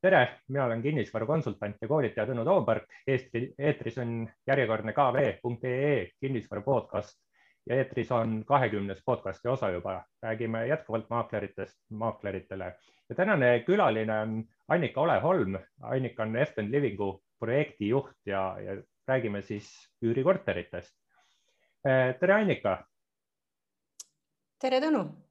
tere, mina olen kinnisvarakonsultant ja koolitaja Tõnu Toompark. Eesti eetris on järjekordne kv.ee kinnisvara podcast ja eetris on kahekümnes podcasti osa juba. räägime jätkuvalt maakleritest maakleritele ja tänane külaline on Annika Oleholm. Annika on Efton Livingu projektijuht ja, ja räägime siis üürikorteritest. tere, Annika. tere, Tõnu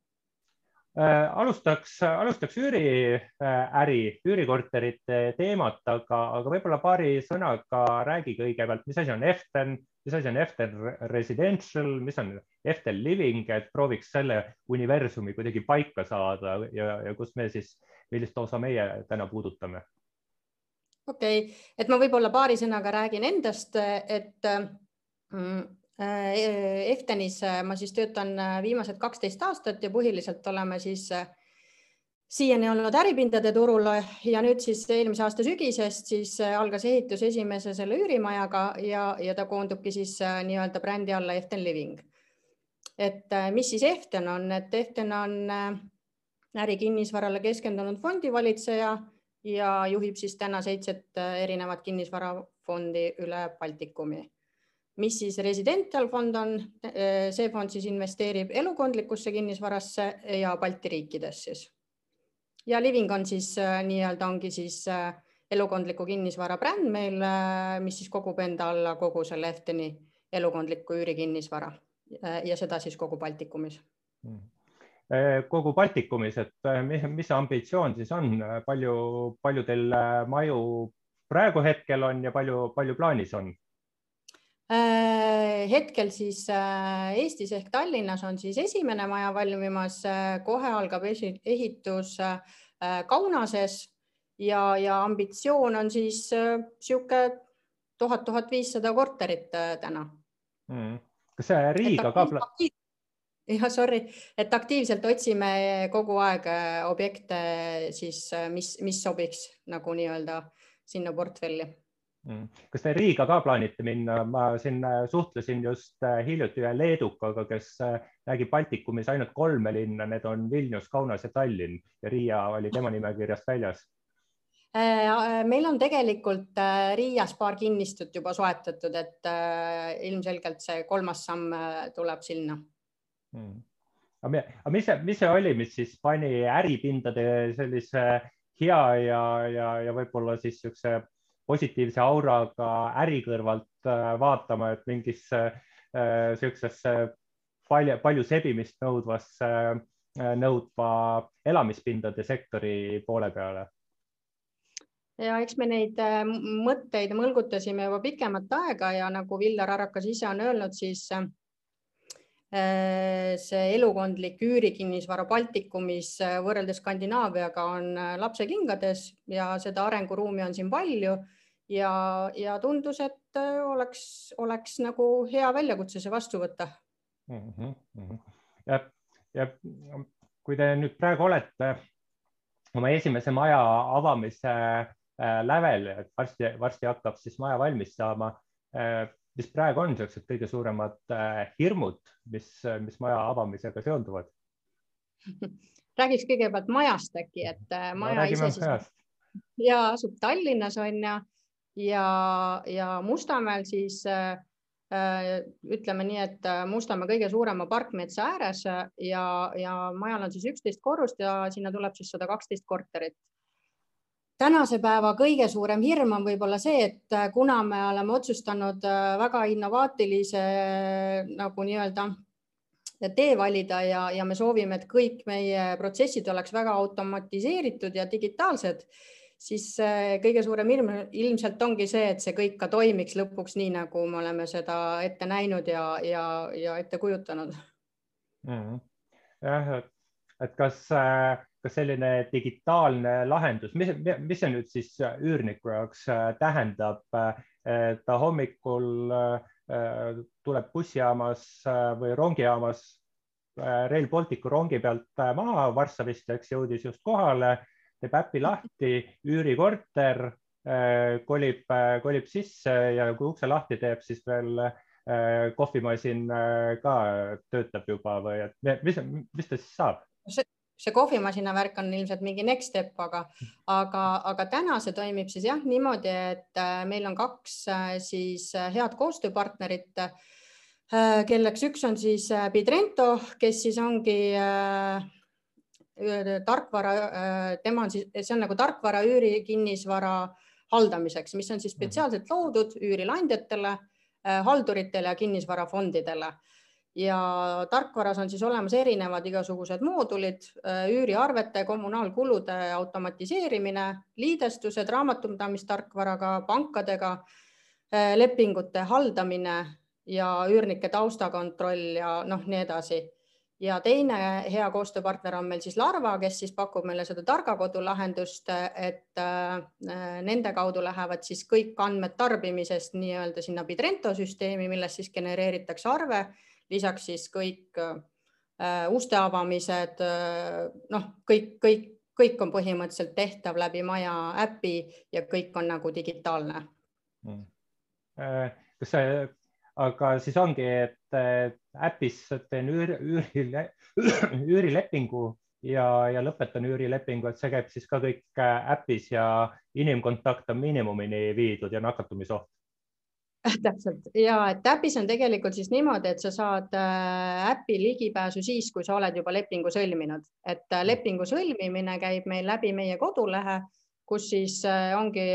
alustaks, alustaks üüriäri, üürikorterite teemat, aga, aga võib-olla paari sõnaga räägi kõigepealt, mis asi on Eften, mis asi on Eften Residential, mis on Eften Living, et prooviks selle universumi kuidagi paika saada ja, ja kus me siis, millist osa meie täna puudutame. okei okay., et ma võib-olla paari sõnaga räägin endast, et mm, Äh, Eftenis äh, ma siis töötan äh, viimased kaksteist aastat ja põhiliselt oleme siis siiani olnud äripindade turul ja nüüd siis eelmise aasta sügisest siis algas ehitus esimese selle üürimajaga ja, ja ta koondubki siis nii-öelda brändi alla Eften Living. et mis siis Eften on, et Eften on ärikinnisvarale keskendunud fondivalitseja ja juhib siis täna seitset erinevat kinnisvarafondi üle Baltikumi mis siis Residential fond on, see fond siis investeerib elukondlikusse kinnisvarasse ja Balti riikides siis. ja Living on siis nii-öelda ongi siis elukondliku kinnisvara bränd meil, mis siis kogub enda alla kogu selle Efteni elukondliku üürikinnisvara ja seda siis kogu Baltikumis hmm. kogu Baltikumis, et mis see ambitsioon siis on, palju, palju teil maju praegu hetkel on ja palju, palju plaanis on? Äh, hetkel siis äh, Eestis ehk Tallinnas on siis esimene maja valmimas, äh, kohe algab ehitus Kaunases ja, ja ambitsioon on siis sihuke tuhat, tuhat viissada korterit täna mm.. kas see Riiga ka? jah, sorry, et aktiivselt otsime kogu aeg objekte siis, mis, mis sobiks nagu nii-öelda sinna portfelli. Kas te Riiga ka plaanite minna? ma siin äh, suhtlesin just äh, hiljuti ühe leedukaga, kes äh, räägib Baltikumis ainult kolme linna, need on Vilnius, Kaunas ja Tallinn. Ja Riia oli tema nimekirjast väljas. meil on tegelikult Riias paar kinnistut juba soetatud, et ilmselgelt see kolmas samm tuleb sinna. Hmm.. aga mis see, mis see oli, mis siis pani äripindade sellise hea ja, ja, ja võib-olla siis niisuguse positiivse auraga äri kõrvalt äh, vaatama, et mingisse niisugusesse äh, palju, palju sebimist nõudvasse, äh, nõudva elamispindade sektori poole peale. Ja eks me neid mõtteid mõlgutasime juba pikemat aega ja nagu Villar Arakas ise on öelnud, siis see elukondlik üürikinnisvara Baltikumis võrreldes Skandinaaviaga on lapsekingades ja seda arenguruumi on siin palju ja, ja tundus, et äh, oleks, oleks nagu hea väljakutse see vastu võtta mm. -hmm. ja, ja kui te nüüd praegu olete oma esimese maja avamise äh, lävel, et varsti, varsti hakkab siis maja valmis saama. Äh, mis praegu on niisugused kõige suuremad hirmud, mis, mis maja avamisega seonduvad? räägiks kõigepealt majast äkki, et maja no, ise siis ja asub Tallinnas on ju ja, ja Mustamäel siis äh, äh, ütleme nii, et äh, Mustamäe kõige suurema parkmetsa ääres ja, ja majal on siis üksteist korrust ja sinna tuleb siis sada kaksteist korterit. tänase päeva kõige suurem hirm on võib-olla see, et kuna me oleme otsustanud väga innovaatilise nagu nii-öelda tee valida ja, ja me soovime, et kõik meie protsessid oleks väga automatiseeritud ja digitaalsed siis äh, kõige suurem ilm ilmselt ongi see, et see kõik ka toimiks lõpuks nii, nagu me oleme seda ette näinud ja, ja, ja ette kujutanud mm. -hmm. jah, et kas, äh, kas selline digitaalne lahendus, mis, mis see nüüd siis üürniku jaoks äh, tähendab? ta hommikul tuleb bussijaamas või rongijaamas Rail Balticu rongi pealt maha Varssavist, eks jõudis just kohale teeb äpi lahti, üürikorter, äh, kolib, äh, kolib sisse ja kui ukse lahti teeb, siis veel äh, kohvimasin ka töötab juba või et mis, mis ta siis saab? see kohvimasina värk on ilmselt mingi next step, aga, aga, aga täna see toimib siis jah niimoodi, et meil on kaks siis head koostööpartnerit kelleks üks on siis Bidrento, kes siis ongi tarkvara, tema on siis, see on nagu tarkvara üüri kinnisvara haldamiseks, mis on siis mhm. spetsiaalselt loodud üürileandjatele, halduritele ja kinnisvarafondidele. ja tarkvaras on siis olemas erinevad igasugused moodulid, üüriarvete, kommunaalkulude automatiseerimine, liidestused raamatupidamistarkvaraga, pankadega, lepingute haldamine ja üürnike taustakontroll ja noh, nii edasi ja teine hea koostööpartner on meil siis Larva, kes siis pakub meile seda targa kodu lahendust, et äh, nende kaudu lähevad siis kõik andmed tarbimisest nii-öelda sinna Bidrento süsteemi, millest siis genereeritakse arve, lisaks siis kõik äh, uste avamised, äh, noh, kõik, kõik, kõik on põhimõtteliselt tehtav läbi maja äpi ja kõik on nagu digitaalne. Mm.. kas see aga siis ongi, et äpis teen üüri, üüri, üürilepingu ja, ja lõpetan üürilepingu, et see käib siis ka kõik äpis ja inimkontakt on miinimumini viidud ja nakatumisoht. Täpselt. Ja et äpis on tegelikult siis niimoodi, et sa saad äh, äpi ligipääsu siis, kui sa oled juba lepingu sõlminud, et äh, lepingu sõlmimine käib meil läbi meie kodulehe, kus siis äh, ongi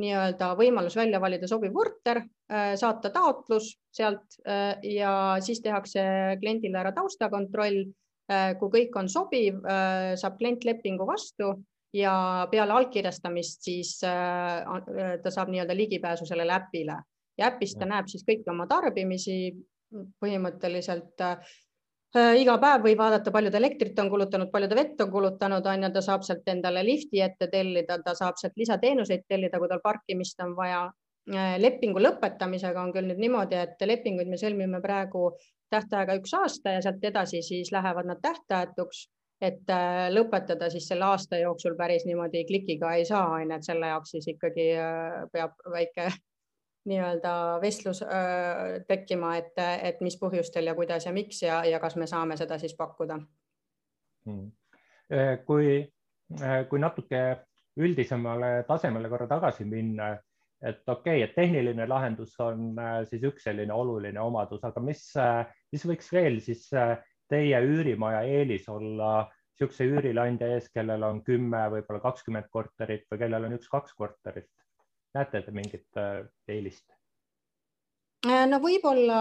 nii-öelda võimalus välja valida sobiv korter, äh, saata taotlus sealt äh, ja siis tehakse kliendile ära taustakontroll. Äh, kui kõik on sobiv, saab klient lepingu vastu ja peale allkirjastamist siis ta saab nii-öelda ligipääsu sellele äpile ja äpis ta näeb siis kõiki oma tarbimisi põhimõtteliselt iga päev võib vaadata, palju ta elektrit on kulutanud, palju ta vett on kulutanud, on ju, ta saab sealt endale lifti ette tellida, ta saab sealt lisateenuseid tellida, kui tal parkimist on vaja. Äh, lepingu lõpetamisega on küll nüüd niimoodi, et lepinguid me sõlmime praegu tähtaega üks aasta ja sealt edasi siis lähevad nad tähtajatuks, et äh, lõpetada siis selle aasta jooksul päris niimoodi klikiga ei saa, on ju, et selle jaoks siis ikkagi peab väike nii-öelda vestlus äh, tekkima, et, et mis põhjustel ja kuidas ja miks ja, ja kas me saame seda siis pakkuda hmm.. Kui, kui natuke üldisemale tasemele korra tagasi minna, et okei okay,, et tehniline lahendus on siis üks selline oluline omadus, aga mis, mis võiks veel siis teie üürimaja eelis olla niisuguse üürileandja ees, kellel on kümme, võib-olla kakskümmend korterit või kellel on üks-kaks korterit? Näete te mingit äh, eelist? Äh, no võib-olla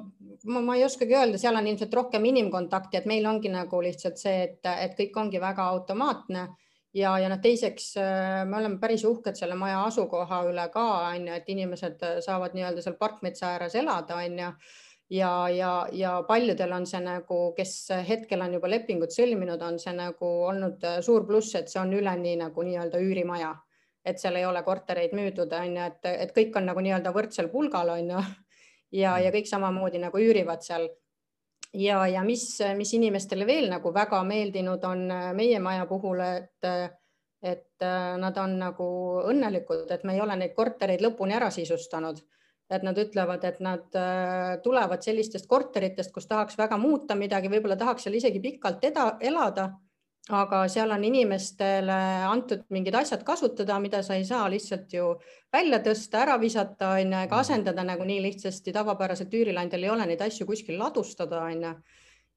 ma, ma ei oskagi öelda, seal on ilmselt rohkem inimkontakti, et meil ongi nagu lihtsalt see, et, et kõik ongi väga automaatne. Ja, ja noh, teiseks äh, me oleme päris uhked selle maja asukoha üle ka on ju, et inimesed saavad nii-öelda seal parkmetsa ääres elada, on ju. Ja, ja, ja paljudel on see nagu, kes hetkel on juba lepingud sõlminud, on see nagu olnud suur pluss, et see on üleni nagu nii-öelda üürimaja et seal ei ole kortereid müüdud, on ju, et, et kõik on nagu nii-öelda võrdsel pulgal, on ju. ja, ja kõik samamoodi nagu üürivad seal. ja, ja mis, mis inimestele veel nagu väga meeldinud on meie maja puhul, et, et nad on nagu õnnelikud, et me ei ole neid kortereid lõpuni ära sisustanud et nad ütlevad, et nad tulevad sellistest korteritest, kus tahaks väga muuta midagi, võib-olla tahaks seal isegi pikalt eda, elada aga seal on inimestele antud mingid asjad kasutada, mida sa ei saa lihtsalt ju välja tõsta, ära visata, on ju, ega mm. asendada nagu nii lihtsasti. tavapäraselt üürileandjal ei ole neid asju kuskil ladustada, on ju.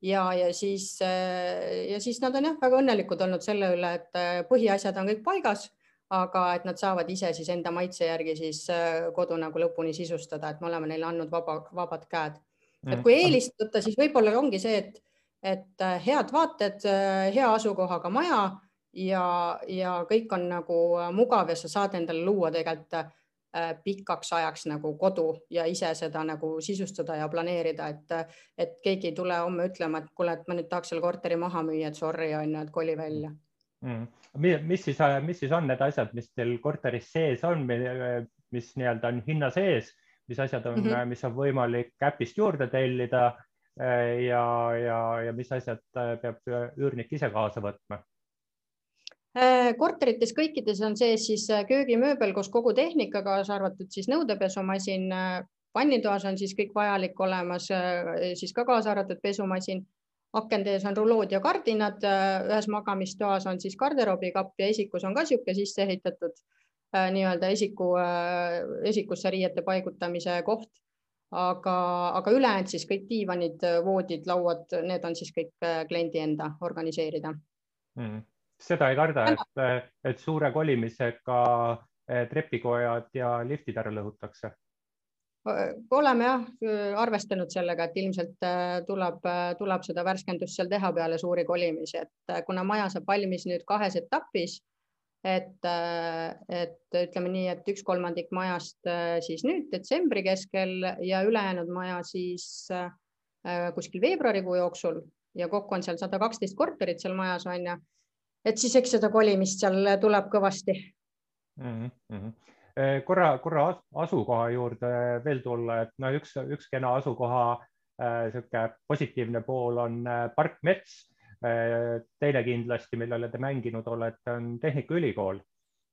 ja, ja siis, ja siis nad on jah, väga õnnelikud olnud selle üle, et äh, põhiasjad on kõik paigas, aga et nad saavad ise siis enda maitse järgi siis äh, kodu nagu lõpuni sisustada, et me oleme neile andnud vaba, vabad käed. et mm. kui eelist võtta, siis võib-olla ongi see, et et äh, head vaated, äh, hea asukohaga maja ja, ja kõik on nagu äh, mugav ja sa saad endale luua tegelikult pikaks ajaks nagu kodu ja ise seda nagu sisustada ja planeerida, et, et keegi ei tule homme ütlema, et kuule, et ma nüüd tahaks selle korteri maha müüa, et sorry on ju, et koli välja mm.. mis siis, mis siis on need asjad, mis teil korteris sees on, mis nii-öelda on hinna sees, mis asjad on mm, -hmm. mis on võimalik äpist juurde tellida ja, ja, ja mis asjad äh, peab üürnik ise kaasa võtma? Korterites kõikides on sees siis köögimööbel koos kogu tehnikaga, kaasa arvatud siis nõudepesumasin, vannitoas on siis kõik vajalik olemas, siis ka kaasa arvatud pesumasin akende ees on rulood ja kardinad, ühes magamistoas on siis garderoobikapp ja esikus on ka niisugune sisse ehitatud nii-öelda esiku, esikusse riiete paigutamise koht aga, aga ülejäänud siis kõik diivanid, voodid, lauad, need on siis kõik kliendi enda organiseerida. Mm.. seda ei karda, et, et suure kolimisega trepikojad ja liftid ära lõhutakse? oleme jah arvestanud sellega, et ilmselt äh, tuleb, äh, tuleb seda värskendust seal teha peale suuri kolimisi, et äh, kuna maja saab valmis nüüd kahes etapis, et, et ütleme nii, et üks kolmandik majast siis nüüd detsembri keskel ja ülejäänud maja siis kuskil veebruarikuu jooksul ja kokku on seal sada kaksteist korterit seal majas on ju. et siis eks seda kolimist seal tuleb kõvasti mm. -hmm korra, korra asukoha juurde veel tulla, et no üks, üks kena asukoha niisugune äh, positiivne pool on äh, park Mets. Äh, teine kindlasti, millele te mänginud olete, on Tehnikaülikool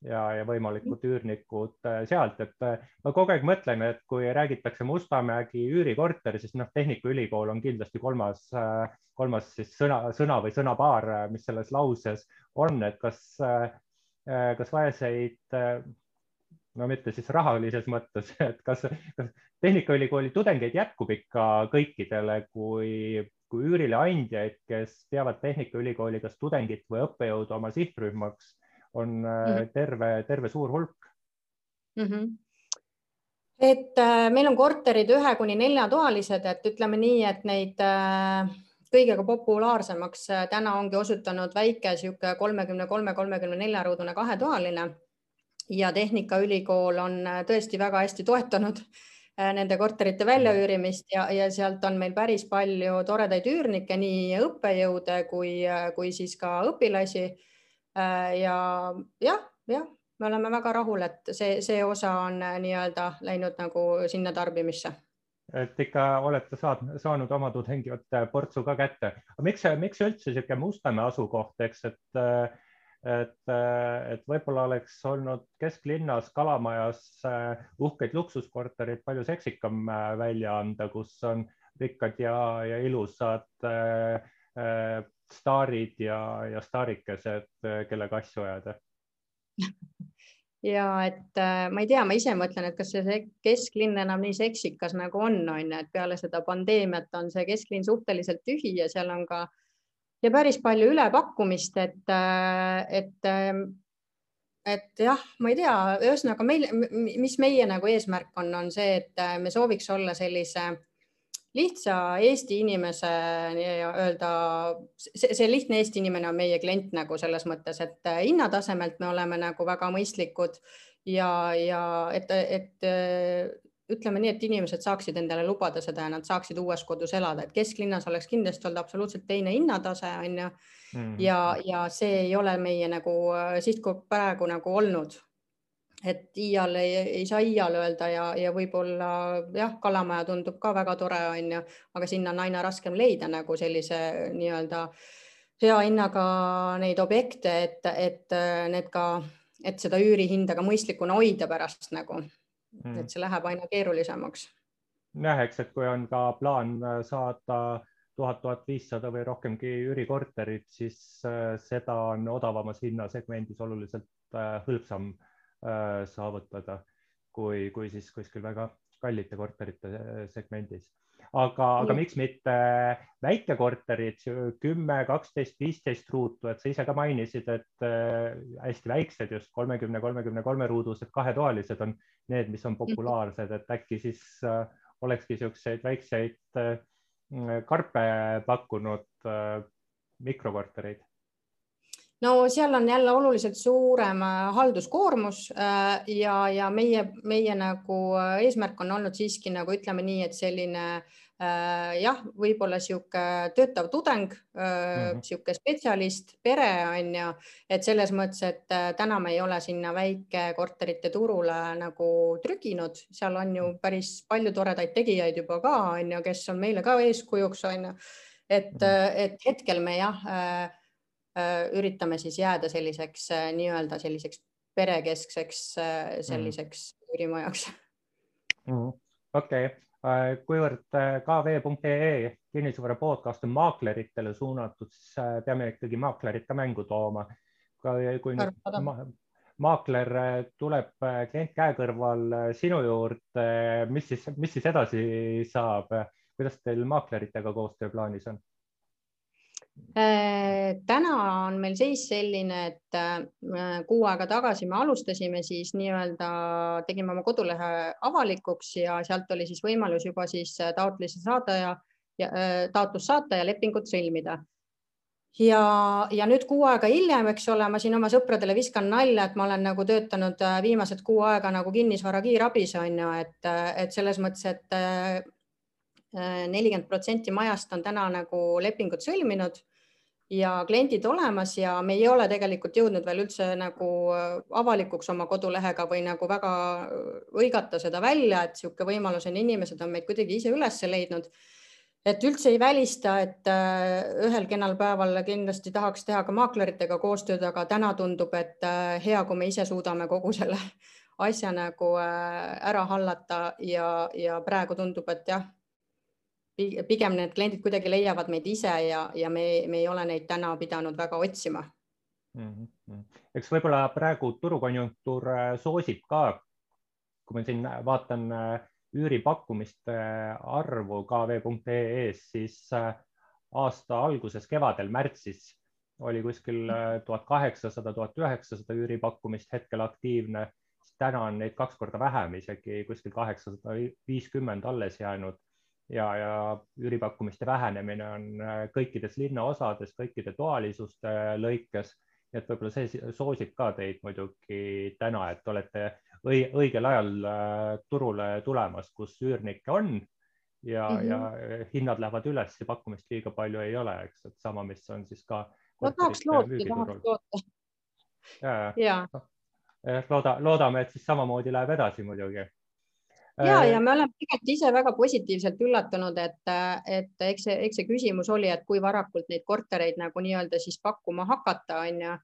ja, ja võimalikud üürnikud sealt, et ma kogu aeg mõtlen, et kui räägitakse Mustamägi üürikorter, siis noh, Tehnikaülikool on kindlasti kolmas, kolmas siis sõna, sõna või sõnapaar, mis selles lauses on, et kas, kas vaeseid no mitte siis rahalises mõttes, et kas, kas Tehnikaülikooli tudengeid jätkub ikka kõikidele kui, kui üürileandjaid, kes peavad Tehnikaülikooli kas tudengit või õppejõudu oma sihtrühmaks, on mm -hmm. terve, terve suur hulk mm. -hmm et äh, meil on korterid ühe kuni neljatoalised, et ütleme nii, et neid äh, kõige populaarsemaks äh, täna ongi osutunud väike sihuke kolmekümne kolme, kolmekümne nelja ruudune kahetoaline ja Tehnikaülikool on äh, tõesti väga hästi toetanud äh, nende korterite väljaüürimist ja, ja sealt on meil päris palju toredaid üürnikke, nii õppejõude kui, äh, kui siis ka õpilasi. ja jah, jah, me oleme väga rahul, et see, see osa on nii-öelda läinud nagu sinna tarbimisse et ikka olete saad, saanud oma tudengilt portsu ka kätte. miks, miks üldse niisugune Mustamäe asukoht, eks, et äh, et, et võib-olla oleks olnud kesklinnas Kalamajas äh, uhkeid luksuskorterid palju seksikam äh, välja anda, kus on rikkad ja, ja ilusad äh, äh, staarid ja, ja staarikesed, kellega asju ajada. Ja et äh, ma ei tea, ma ise mõtlen, et kas see kesklinn enam nii seksikas nagu on, on ju, et peale seda pandeemiat on see kesklinn suhteliselt tühi ja seal on ka ja päris palju ülepakkumist, et, äh, et, äh, et jah, ma ei tea, ühesõnaga meil, mis meie nagu eesmärk on, on see, et äh, me sooviks olla sellise lihtsa Eesti inimese öelda, see lihtne Eesti inimene on meie klient nagu selles mõttes, et hinnatasemelt me oleme nagu väga mõistlikud ja, ja et, et ütleme nii, et inimesed saaksid endale lubada seda ja nad saaksid uues kodus elada, et kesklinnas oleks kindlasti olnud absoluutselt teine hinnatase, on ju. Mhm. ja, ja see ei ole meie nagu äh, sihtgrupp praegu nagu olnud. et iial ei, ei saa iial öelda ja, ja võib-olla jah, Kalamaja tundub ka väga tore, on ju, aga sinna on aina raskem leida nagu sellise nii-öelda hea hinnaga neid objekte, et, et äh, need ka, et seda üürihinda ka mõistlikuna hoida pärast nagu mm.. et see läheb aina keerulisemaks. jah, eks, et kui on ka plaan äh, saada tuhat, tuhat viissada või rohkemgi üürikorterit, siis äh, seda on odavamas hinnasegmendis oluliselt äh, hõlpsam saavutada kui, kui siis kuskil väga kallite korterite segmendis aga, aga miks mitte väikekorterid, kümme, kaksteist, viisteist ruutu, et sa ise ka mainisid, et äh, hästi väiksed, just kolmekümne, kolmekümne kolme ruudused kahetoalised on need, mis on populaarsed, et äkki siis äh, olekski niisuguseid väikseid äh, karpe pakkunud mikrokortereid no seal on jälle oluliselt suurem halduskoormus ja, ja meie, meie nagu eesmärk on olnud siiski nagu ütleme nii, et selline äh, Äh, jah, võib-olla sihuke töötav tudeng mm, -hmm. sihuke spetsialist, pere on ju, et selles mõttes, et äh, täna me ei ole sinna väikekorterite turule nagu trüginud, seal on ju päris palju toredaid tegijaid juba ka on ju, kes on meile ka eeskujuks on ju. et -hmm. et hetkel me jah äh, üritame siis jääda selliseks nii-öelda selliseks perekeskseks selliseks üürimajaks. Mm. Okei. Okay kuivõrd kv.ee kinnisvara podcast on maakleritele suunatud, siis peame ikkagi maaklerid ka mängu tooma. kui nüüd ma, maakler tuleb klient käe kõrval sinu juurde, mis siis, mis siis edasi saab, kuidas teil maakleritega koostöö plaanis on? Äh, täna on meil seis selline, et äh, kuu aega tagasi me alustasime siis nii-öelda, tegime oma kodulehe avalikuks ja sealt oli siis võimalus juba siis äh, taotlusi saada ja, ja taotlus saata ja lepingut sõlmida. ja, ja nüüd kuu aega hiljem, eks ole, ma siin oma sõpradele viskan nalja, et ma olen nagu töötanud viimased kuu aega nagu kinnisvara kiirabis on ju, et, et selles mõttes, et nelikümmend protsenti majast on täna nagu lepingud sõlminud ja kliendid olemas ja me ei ole tegelikult jõudnud veel üldse nagu äh, avalikuks oma kodulehega või nagu väga hõigata äh, seda välja, et niisugune võimalus on, inimesed on meid kuidagi ise üles leidnud. et üldse ei välista, et äh, ühel kenal päeval kindlasti tahaks teha ka maakleritega koostööd, aga täna tundub, et hea, kui me ise suudame kogu selle asja nagu ära hallata ja, ja praegu tundub, et jah pigem need kliendid kuidagi leiavad meid ise ja, ja me, me ei ole neid täna pidanud väga otsima mm. -hmm. eks võib-olla praegu turukonjunktuur äh, soosib ka, kui ma siin vaatan äh, üüripakkumiste arvu kv.ee-s, siis äh, aasta alguses, kevadel, märtsis oli kuskil tuhat kaheksasada, tuhat üheksasada üüripakkumist hetkel aktiivne. täna on neid kaks korda vähem, isegi kuskil kaheksasada viiskümmend alles jäänud ja, ja üüripakkumiste vähenemine on äh, kõikides linnaosades, kõikide toalisuste lõikes. nii et võib-olla see soosib ka teid muidugi täna, et olete õigel ajal äh, turule tulemas, kus üürnikke on ja mm, -hmm. ja hinnad lähevad üles ja pakkumist liiga palju ei ole, eks, et sama, mis on siis ka. no tahaks loota, tahaks loota. ja, ja, ja. No, looda, loodame, et siis samamoodi läheb edasi muidugi ja, ja me oleme tegelikult ise väga positiivselt üllatunud, et, et eks see, eks see küsimus oli, et kui varakult neid kortereid nagu nii-öelda siis pakkuma hakata, on ju.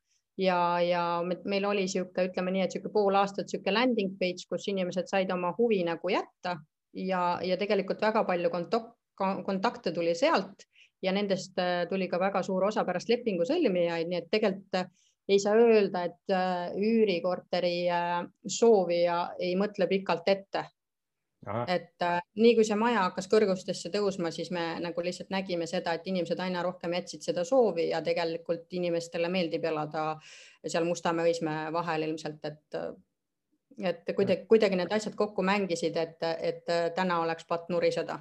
ja, ja meil oli niisugune, ütleme nii, et niisugune pool aastat niisugune landing page, kus inimesed said oma huvi nagu jätta ja, ja tegelikult väga palju kontak kontakte tuli sealt ja nendest äh, tuli ka väga suur osa pärast lepingu sõlmijaid, nii et tegelikult äh, ei saa öelda, et äh, üürikorteri soovija ei mõtle pikalt ette et äh, nii kui see maja hakkas kõrgustesse tõusma, siis me nagu lihtsalt nägime seda, et inimesed aina rohkem jätsid seda soovi ja tegelikult inimestele meeldib elada seal Mustamäe-Õismäe vahel ilmselt, et et kuidagi, kuidagi need asjad kokku mängisid, et, et täna oleks patt nuriseda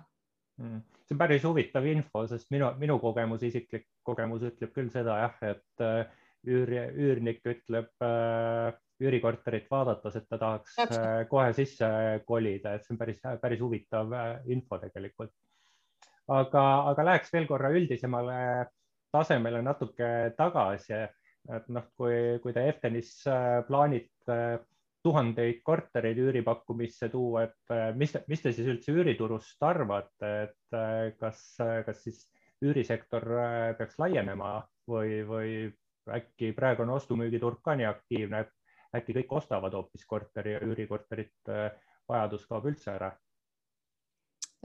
mm.. see on päris huvitav info, sest minu, minu kogemus, isiklik kogemus ütleb küll seda jah, et äh, üür, üürnik ütleb äh, üürikorterit vaadates, et ta tahaks Täpselt. Äh, kohe sisse kolida, et see on päris, päris huvitav äh, info tegelikult. aga, aga läheks veel korra üldisemale tasemele natuke tagasi, et noh, kui, kui te Eftenis äh, plaanite tuhandeid kortereid üüripakkumisse tuua, et mis, mis te siis üldse üüriturust arvate, et kas, kas siis üürisektor peaks laienema või, või äkki praegune ostu-müügiturg ka nii aktiivne, et äkki kõik ostavad hoopis korteri ja üürikorterit, äh, vajadus kaob üldse ära?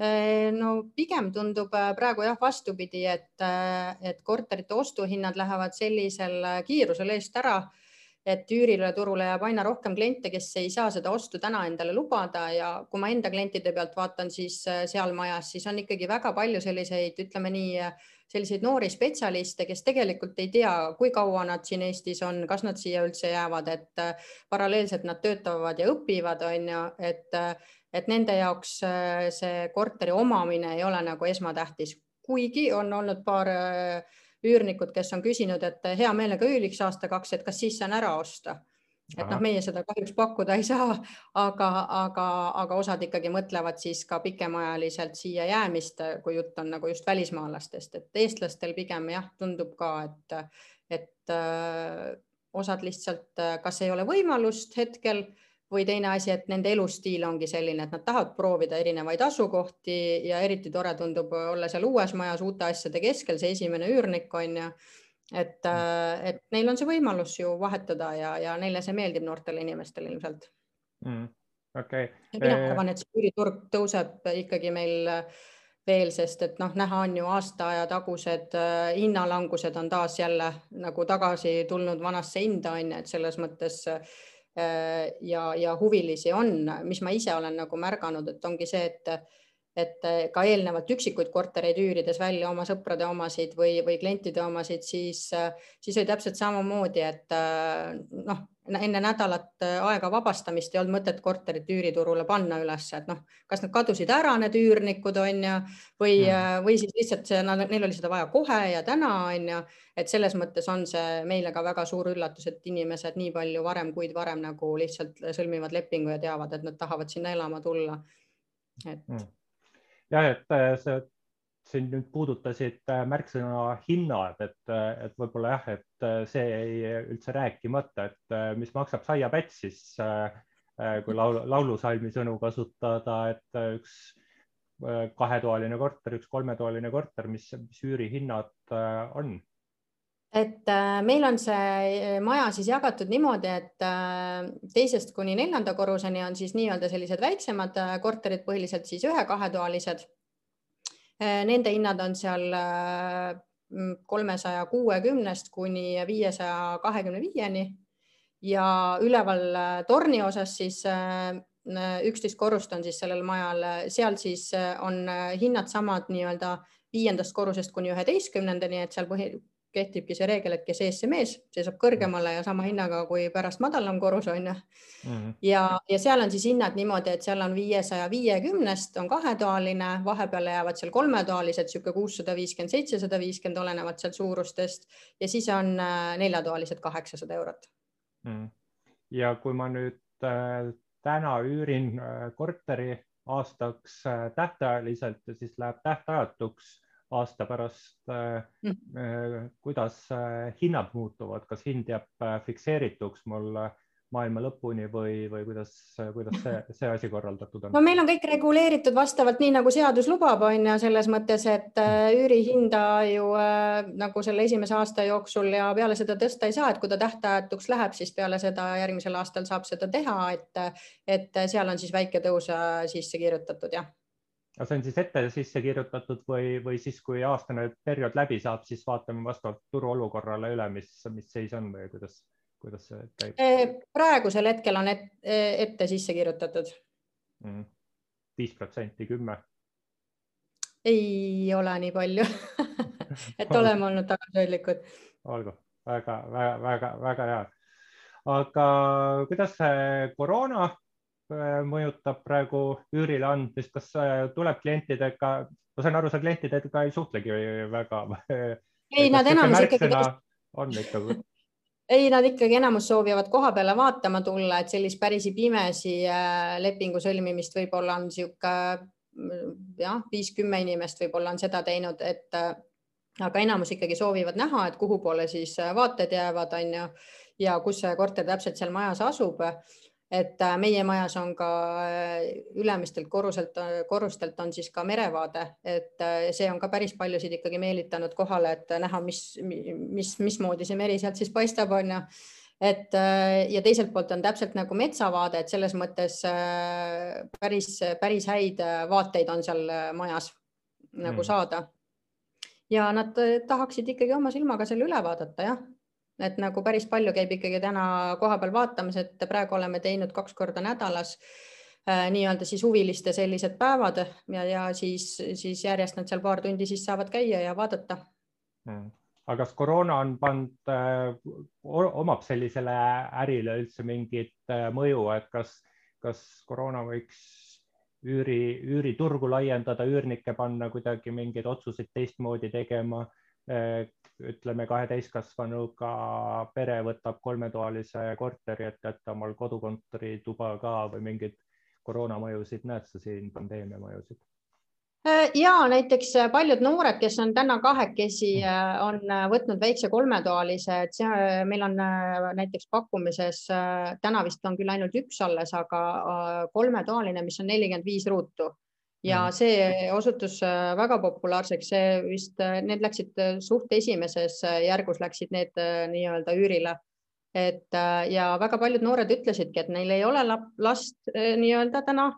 Äh, no pigem tundub äh, praegu jah, vastupidi, et, et korterite ostuhinnad lähevad sellisel kiirusel eest ära, et üürile turule jääb aina rohkem kliente, kes ei saa seda ostu täna endale lubada ja kui ma enda klientide pealt vaatan, siis seal majas, siis on ikkagi väga palju selliseid, ütleme nii selliseid noori spetsialiste, kes tegelikult ei tea, kui kaua nad siin Eestis on, kas nad siia üldse jäävad, et äh, paralleelselt nad töötavad ja õpivad, on ju, et, äh, et nende jaoks äh, see korteri omamine ei ole nagu esmatähtis, kuigi on olnud paar üürnikud, kes on küsinud, et hea meelega üüriks aasta-kaks, et kas siis saan ära osta et noh, meie seda kahjuks pakkuda ei saa, aga, aga, aga osad ikkagi mõtlevad siis ka pikemaajaliselt siia jäämist, kui jutt on nagu just välismaalastest, et eestlastel pigem jah, tundub ka, et, et öö, osad lihtsalt kas ei ole võimalust hetkel või teine asi, et nende elustiil ongi selline, et nad tahavad proovida erinevaid asukohti ja eriti tore tundub olla seal uues majas uute asjade keskel, see esimene üürnik on ju et, mm. äh, et neil on see võimalus ju vahetada ja, ja neile see meeldib, noortele inimestele ilmselt. Mm.. okei. Okay.. mina arvan, et see üüriturg tõuseb ikkagi meil veel, sest et noh, näha on ju aasta aja tagused äh, hinnalangused on taas jälle nagu tagasi tulnud vanasse hinda on ju, et selles mõttes äh, ja, ja huvilisi on, mis ma ise olen nagu märganud, et ongi see, et et ka eelnevalt üksikuid kortereid üürides välja oma sõprade omasid või, või klientide omasid, siis, siis oli täpselt samamoodi, et noh, enne nädalat aega vabastamist ei olnud mõtet korterit üüriturule panna üles, et noh, kas nad kadusid ära, need üürnikud on ju, või mm., või siis lihtsalt see, neil oli seda vaja kohe ja täna on ju, et selles mõttes on see meile ka väga suur üllatus, et inimesed nii palju varem, kuid varem nagu lihtsalt sõlmivad lepingu ja teavad, et nad tahavad sinna elama tulla. et mm.. Jah, et äh, see siin nüüd puudutasid äh, märksõna hinnad, et, äh, et võib-olla jah, et see jäi üldse rääkimata, et mis maksab saiapäts siis, kui laulu, laulusalmi sõnu kasutada, et üks kahetoaline korter, üks kolmetoaline korter, mis, mis üürihinnad on? Et meil on see maja siis jagatud niimoodi, et teisest kuni neljanda korruseni on siis nii-öelda sellised väiksemad korterid, põhiliselt siis ühe-kahetoalised Äh, nende hinnad on seal äh, kolmesaja kuuekümnest kuni viiesaja kahekümne viieni. Ja üleval äh, torni osas siis üksteist korrust on siis sellel majal, seal siis on hinnad samad nii-öelda viiendast korrusest kuni üheteistkümnendani, et seal põhi, kehtibki see reegel, et kes ees, see mees, see saab kõrgemale ja sama hinnaga kui pärast madalam korrus on ju mm. -hmm. ja, ja seal on siis hinnad niimoodi, et seal on viiesaja viiekümnest on kahetoaline, vahepeale jäävad seal kolmetoalised, niisugune kuussada viiskümmend, seitsesada viiskümmend, olenevalt seal suurustest ja siis on äh, neljatoalised kaheksasada eurot mm. -hmm. ja kui ma nüüd äh, täna üürin äh, korteri aastaks äh, tähtajaliselt ja siis läheb tähtajatuks aasta pärast mm. äh, kuidas äh, hinnad muutuvad, kas hind jääb fikseerituks mul maailma lõpuni või, või kuidas, kuidas see, see asi korraldatud on? no meil on kõik reguleeritud vastavalt nii, nagu seadus lubab, on ju, selles mõttes, et üürihinda ju nagu selle esimese aasta jooksul ja peale seda tõsta ei saa, et kui ta tähtajatuks läheb, siis peale seda järgmisel aastal saab seda teha, et, et seal on siis väike tõus sisse kirjutatud, jah aga see on siis ette sisse kirjutatud või, või siis, kui aastane periood läbi saab, siis vaatame vastavalt turuolukorrale üle, mis, mis seis on või kuidas, kuidas see käib? praegusel hetkel on et, ette sisse kirjutatud. Mm. viis protsenti, kümme? ei ole nii palju et oleme olnud tagasihoidlikud. olgu, väga, väga, väga, väga hea. aga kuidas see koroona mõjutab praegu üürile andmist, kas äh, tuleb klientidega, ma saan aru, sa klientidega ei suhtlegi väga. ei, nad enamus ikkagi. on ikka ei, nad ikkagi enamus soovivad koha peale vaatama tulla, et sellist päris pimesi äh, lepingu sõlmimist võib-olla on niisugune jah, viis-kümme inimest võib-olla on seda teinud, et aga enamus ikkagi soovivad näha, et kuhu poole siis vaated jäävad, on ju, ja kus see korter täpselt seal majas asub et äh, meie majas on ka äh, ülemistelt korruselt, äh, korrustelt on siis ka merevaade, et see on ka päris paljusid ikkagi meelitanud kohale, et näha, mis, mis, mismoodi see meri sealt siis paistab, on ju. et ja teiselt poolt on täpselt nagu metsavaade, et selles mõttes päris, päris häid vaateid on seal majas nagu mm. saada. ja nad tahaksid ikkagi oma silmaga selle üle vaadata, jah et nagu päris palju käib ikkagi täna kohapeal vaatamas, et praegu oleme teinud kaks korda nädalas äh, nii-öelda siis huviliste sellised päevad ja, ja siis, siis järjest nad seal paar tundi siis saavad käia ja vaadata. Mm.. aga kas koroona on pannud äh,, omab sellisele ärile üldse mingit äh, mõju, et kas, kas koroona võiks üüri, üüriturgu laiendada, üürnikke panna kuidagi mingeid otsuseid teistmoodi tegema ütleme, kahe täiskasvanuga pere võtab kolmetoalise korteri, et jätta omal kodukontori tuba ka või mingeid koroonamõjusid näed sa siin, pandeemia mõjusid? Äh, ja näiteks paljud noored, kes on täna kahekesi, mm. äh, on võtnud väikse kolmetoalise, et see meil on näiteks pakkumises, täna vist on küll ainult üks alles, aga kolmetoaline, mis on nelikümmend viis ruutu ja mm. see osutus äh, väga populaarseks, see vist, äh, need läksid äh, suht esimeses järgus läksid need nii-öelda üürile. et ja väga paljud noored ütlesidki, et neil ei ole last nii-öelda täna,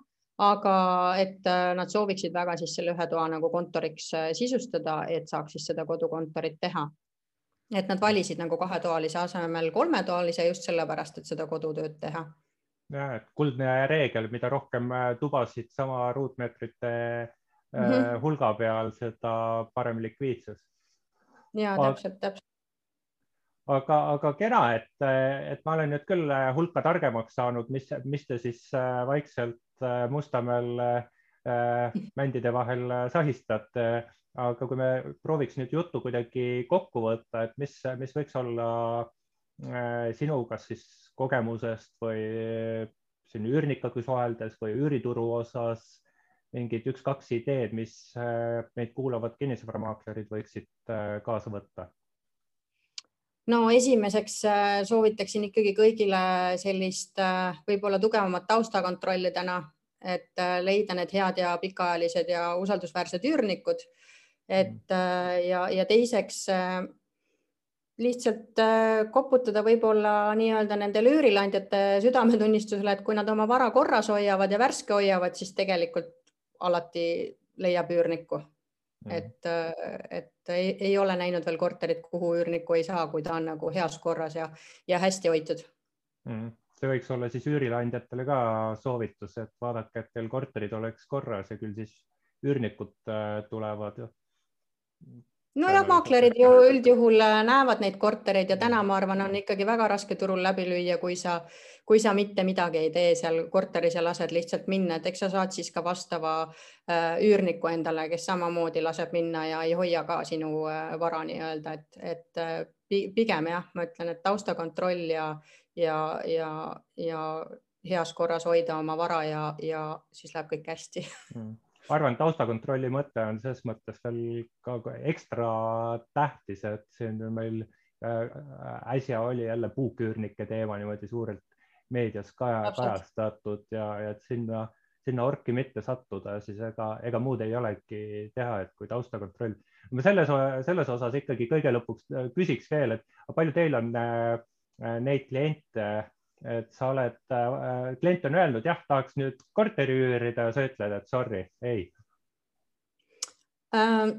aga et nad sooviksid väga siis selle ühe toa nagu kontoriks sisustada, et saaks siis seda kodukontorit teha et nad valisid nagu kahetoalise asemel kolmetoalise just sellepärast, et seda kodutööd teha. Ja, et kuldne reegel, mida rohkem äh, tubasid sama ruutmeetrite mm -hmm. hulga peal, seda parem likviidsus. ja täpselt, täpselt aga, aga kena, et, et ma olen nüüd küll äh, hulka targemaks saanud, mis, mis te siis vaikselt Mustamäel mändide vahel sahistate aga kui me prooviks nüüd juttu kuidagi kokku võtta, et mis, mis võiks olla äh, sinu, kas siis kogemusest või siin üürnikuga suheldes või üürituru osas mingid üks-kaks ideed, mis äh, meid kuulavad kinnisvaramaaklerid võiksid äh, kaasa võtta? no esimeseks soovitaksin ikkagi kõigile sellist võib-olla tugevamat taustakontrolli täna, et leida need head ja pikaajalised ja usaldusväärsed üürnikud et mm. äh, ja, ja teiseks äh, lihtsalt äh, koputada võib-olla nii-öelda nendele üürileandjate südametunnistusele, et kui nad oma vara korras hoiavad ja värske hoiavad, siis tegelikult alati leiab üürnikku mm.. et, et ei, ei ole näinud veel korterit, kuhu üürnikku ei saa, kui ta on nagu heas korras ja, ja hästi hoitud. Mm. See võiks olla siis üürileandjatele ka soovitus, et vaadake, et teil korterid oleks korras ja küll siis üürnikud tulevad nojah, maaklerid ju üldjuhul äh, näevad neid kortereid ja täna ma arvan, on ikkagi väga raske turul läbi lüüa, kui sa, kui sa mitte midagi ei tee seal korteris ja lased lihtsalt minna, et eks sa saad siis ka vastava äh, üürniku endale, kes samamoodi laseb minna ja ei hoia ka sinu äh, vara nii-öelda, et, et pigem jah, ma ütlen, et taustakontroll ja, ja, ja, ja heas korras hoida oma vara ja, ja siis läheb kõik hästi. Mm ma arvan, taustakontrolli mõte on selles mõttes veel ka ekstra tähtis, et siin meil äh, äsja oli jälle puuküürnike teema niimoodi suurelt meedias kaja, kajastatud ja, ja et sinna, sinna orki mitte sattuda, siis ega, ega muud ei olegi teha, et kui taustakontroll. ma selles, selles osas ikkagi kõige lõpuks äh, küsiks veel, et palju teil on äh, neid kliente et sa oled äh,, klient on öelnud, jah, tahaks nüüd korteri üürida ja sa ütled, et sorry, ei äh,?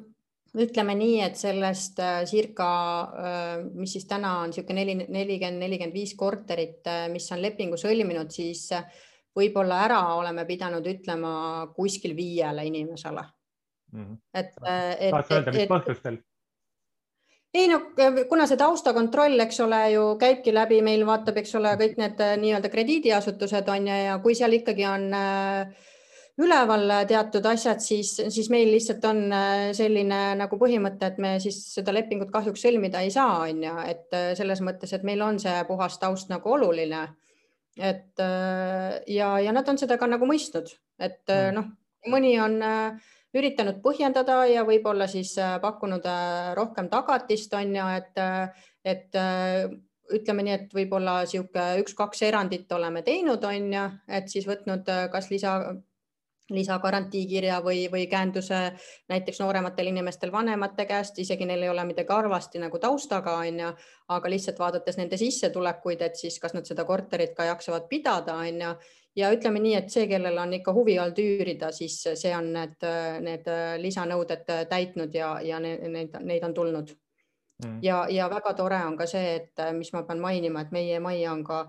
ütleme nii, et sellest äh, circa äh,, mis siis täna on niisugune neli, nelikümmend, nelikümmend viis korterit mis on lepingu sõlminud, siis võib-olla ära oleme pidanud ütlema kuskil viiele inimesele mm. -hmm. et, et. tahad sa öelda, mis põhjustel? Ei no kuna see taustakontroll, eks ole ju käibki läbi, meil vaatab, eks ole, kõik need äh, nii-öelda krediidiasutused on ja, ja kui seal ikkagi on äh, üleval teatud asjad, siis, siis meil lihtsalt on äh, selline nagu põhimõte, et me siis seda lepingut kahjuks sõlmida ei saa, on ju, et selles mõttes, et meil on see puhas taust nagu oluline. et ja, ja nad on seda ka nagu mõistnud, et mm. noh, mõni on äh, üritanud põhjendada ja võib-olla siis äh, pakkunud äh, rohkem tagatist, on ju, et, äh, et ütleme nii, et võib-olla niisugune üks-kaks erandit oleme teinud, on ju, et siis võtnud kas lisa lisagarantiikirja või, või käenduse näiteks noorematel inimestel vanemate käest, isegi neil ei ole midagi halvasti nagu taustaga, on ju, aga lihtsalt vaadates nende sissetulekuid, et siis kas nad seda korterit ka jaksavad pidada, on ju, ja ütleme nii, et see, kellel on ikka huvi olnud üürida, siis see on need, need lisanõuded täitnud ja, ja neid, neid on tulnud. Mm.. ja, ja väga tore on ka see, et mis ma pean mainima, et meie majja on ka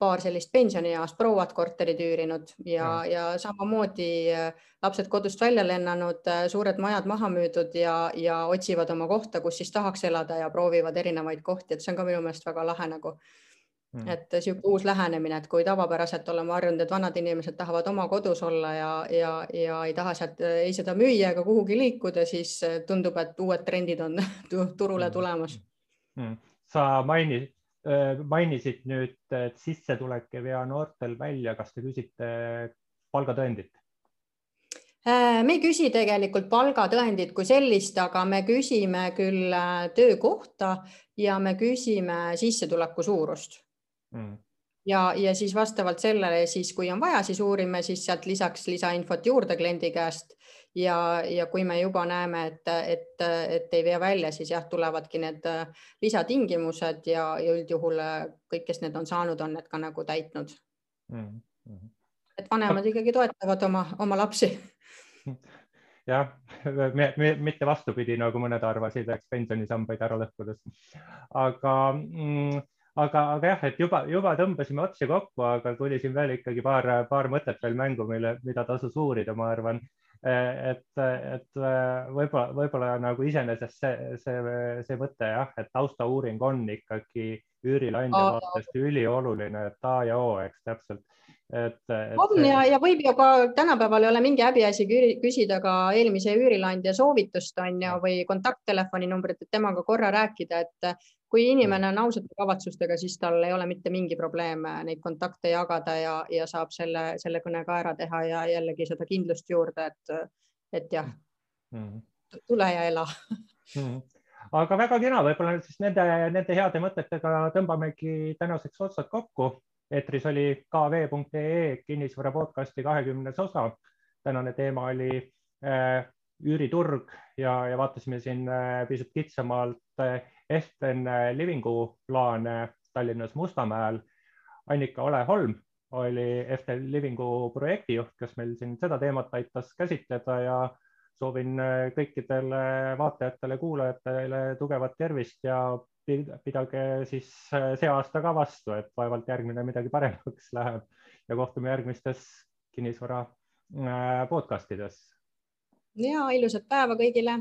paar sellist pensionieas prouad korterid üürinud ja mm., ja samamoodi lapsed kodust välja lennanud, suured majad maha müüdud ja, ja otsivad oma kohta, kus siis tahaks elada ja proovivad erinevaid kohti, et see on ka minu meelest väga lahe nagu Mm. et sihuke uus lähenemine, et kui tavapäraselt oleme harjunud, et vanad inimesed tahavad oma kodus olla ja, ja, ja ei taha sealt ei seda müüa ega kuhugi liikuda, siis tundub, et uued trendid on turule mm. tulemas mm.. sa maini, mainisid nüüd, et sissetulek ei vea noortel välja, kas te küsite palgatõendit? Äh, me ei küsi tegelikult palgatõendit kui sellist, aga me küsime küll äh, töökohta ja me küsime sissetuleku suurust mm. ja, ja siis vastavalt sellele siis, kui on vaja, siis uurime siis sealt lisaks lisainfot juurde kliendi käest ja, ja kui me juba näeme, et, et, et ei vea välja, siis jah, tulevadki need lisatingimused ja, ja üldjuhul kõik, kes need on saanud, on need ka nagu täitnud mm. -hmm. et vanemad ikkagi toetavad oma, oma lapsi jah, mitte vastupidi, nagu mõned arvasid, eks pensionisambaid ära lõhkudes. aga mm, aga, aga jah, et juba, juba tõmbasime otsi kokku, aga tuli siin veel ikkagi paar, paar mõtet veel mängu, mille, mida tasus uurida, ma arvan. Et, et võib-olla, võib-olla nagu iseenesest see, see, see mõte jah, et taustauuring on ikkagi üürileandja vaatest ülioluline, et A ja O, eks täpselt et, et. on see... ja, ja võib ju ka tänapäeval ei ole mingi häbiasi küsida ka eelmise üürileandja soovitust on ju või kontakttelefoni numbrit, et temaga korra rääkida, et kui inimene on ausate kavatsustega, siis tal ei ole mitte mingi probleem neid kontakte jagada ja, ja saab selle, selle kõne ka ära teha ja jällegi seda kindlust juurde, et, et jah -hmm. tule ja ela mm. -hmm aga väga kena, võib-olla siis nende, nende heade mõtetega tõmbamegi tänaseks otsad kokku eetris oli kv.ee kinnisvara podcasti kahekümnes osa. tänane teema oli äh, üüriturg ja, ja vaatasime siin äh, pisut kitsamalt äh, Esten Livingu plaane Tallinnas Mustamäel. Annika Ole-Holm oli Estel Livingu projektijuht, kes meil siin seda teemat aitas käsitleda ja soovin kõikidele vaatajatele, kuulajatele tugevat tervist ja pidage siis äh, see aasta ka vastu, et vaevalt järgmine midagi paremaks läheb ja kohtume järgmistes kinnisvara äh, podcastides. ja ilusat päeva kõigile